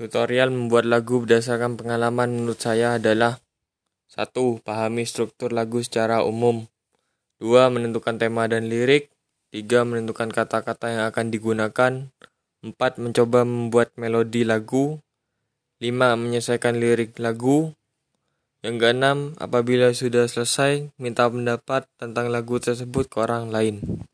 Tutorial membuat lagu berdasarkan pengalaman menurut saya adalah 1. Pahami struktur lagu secara umum 2. Menentukan tema dan lirik 3. Menentukan kata-kata yang akan digunakan 4. Mencoba membuat melodi lagu 5. Menyelesaikan lirik lagu Yang keenam, apabila sudah selesai, minta pendapat tentang lagu tersebut ke orang lain.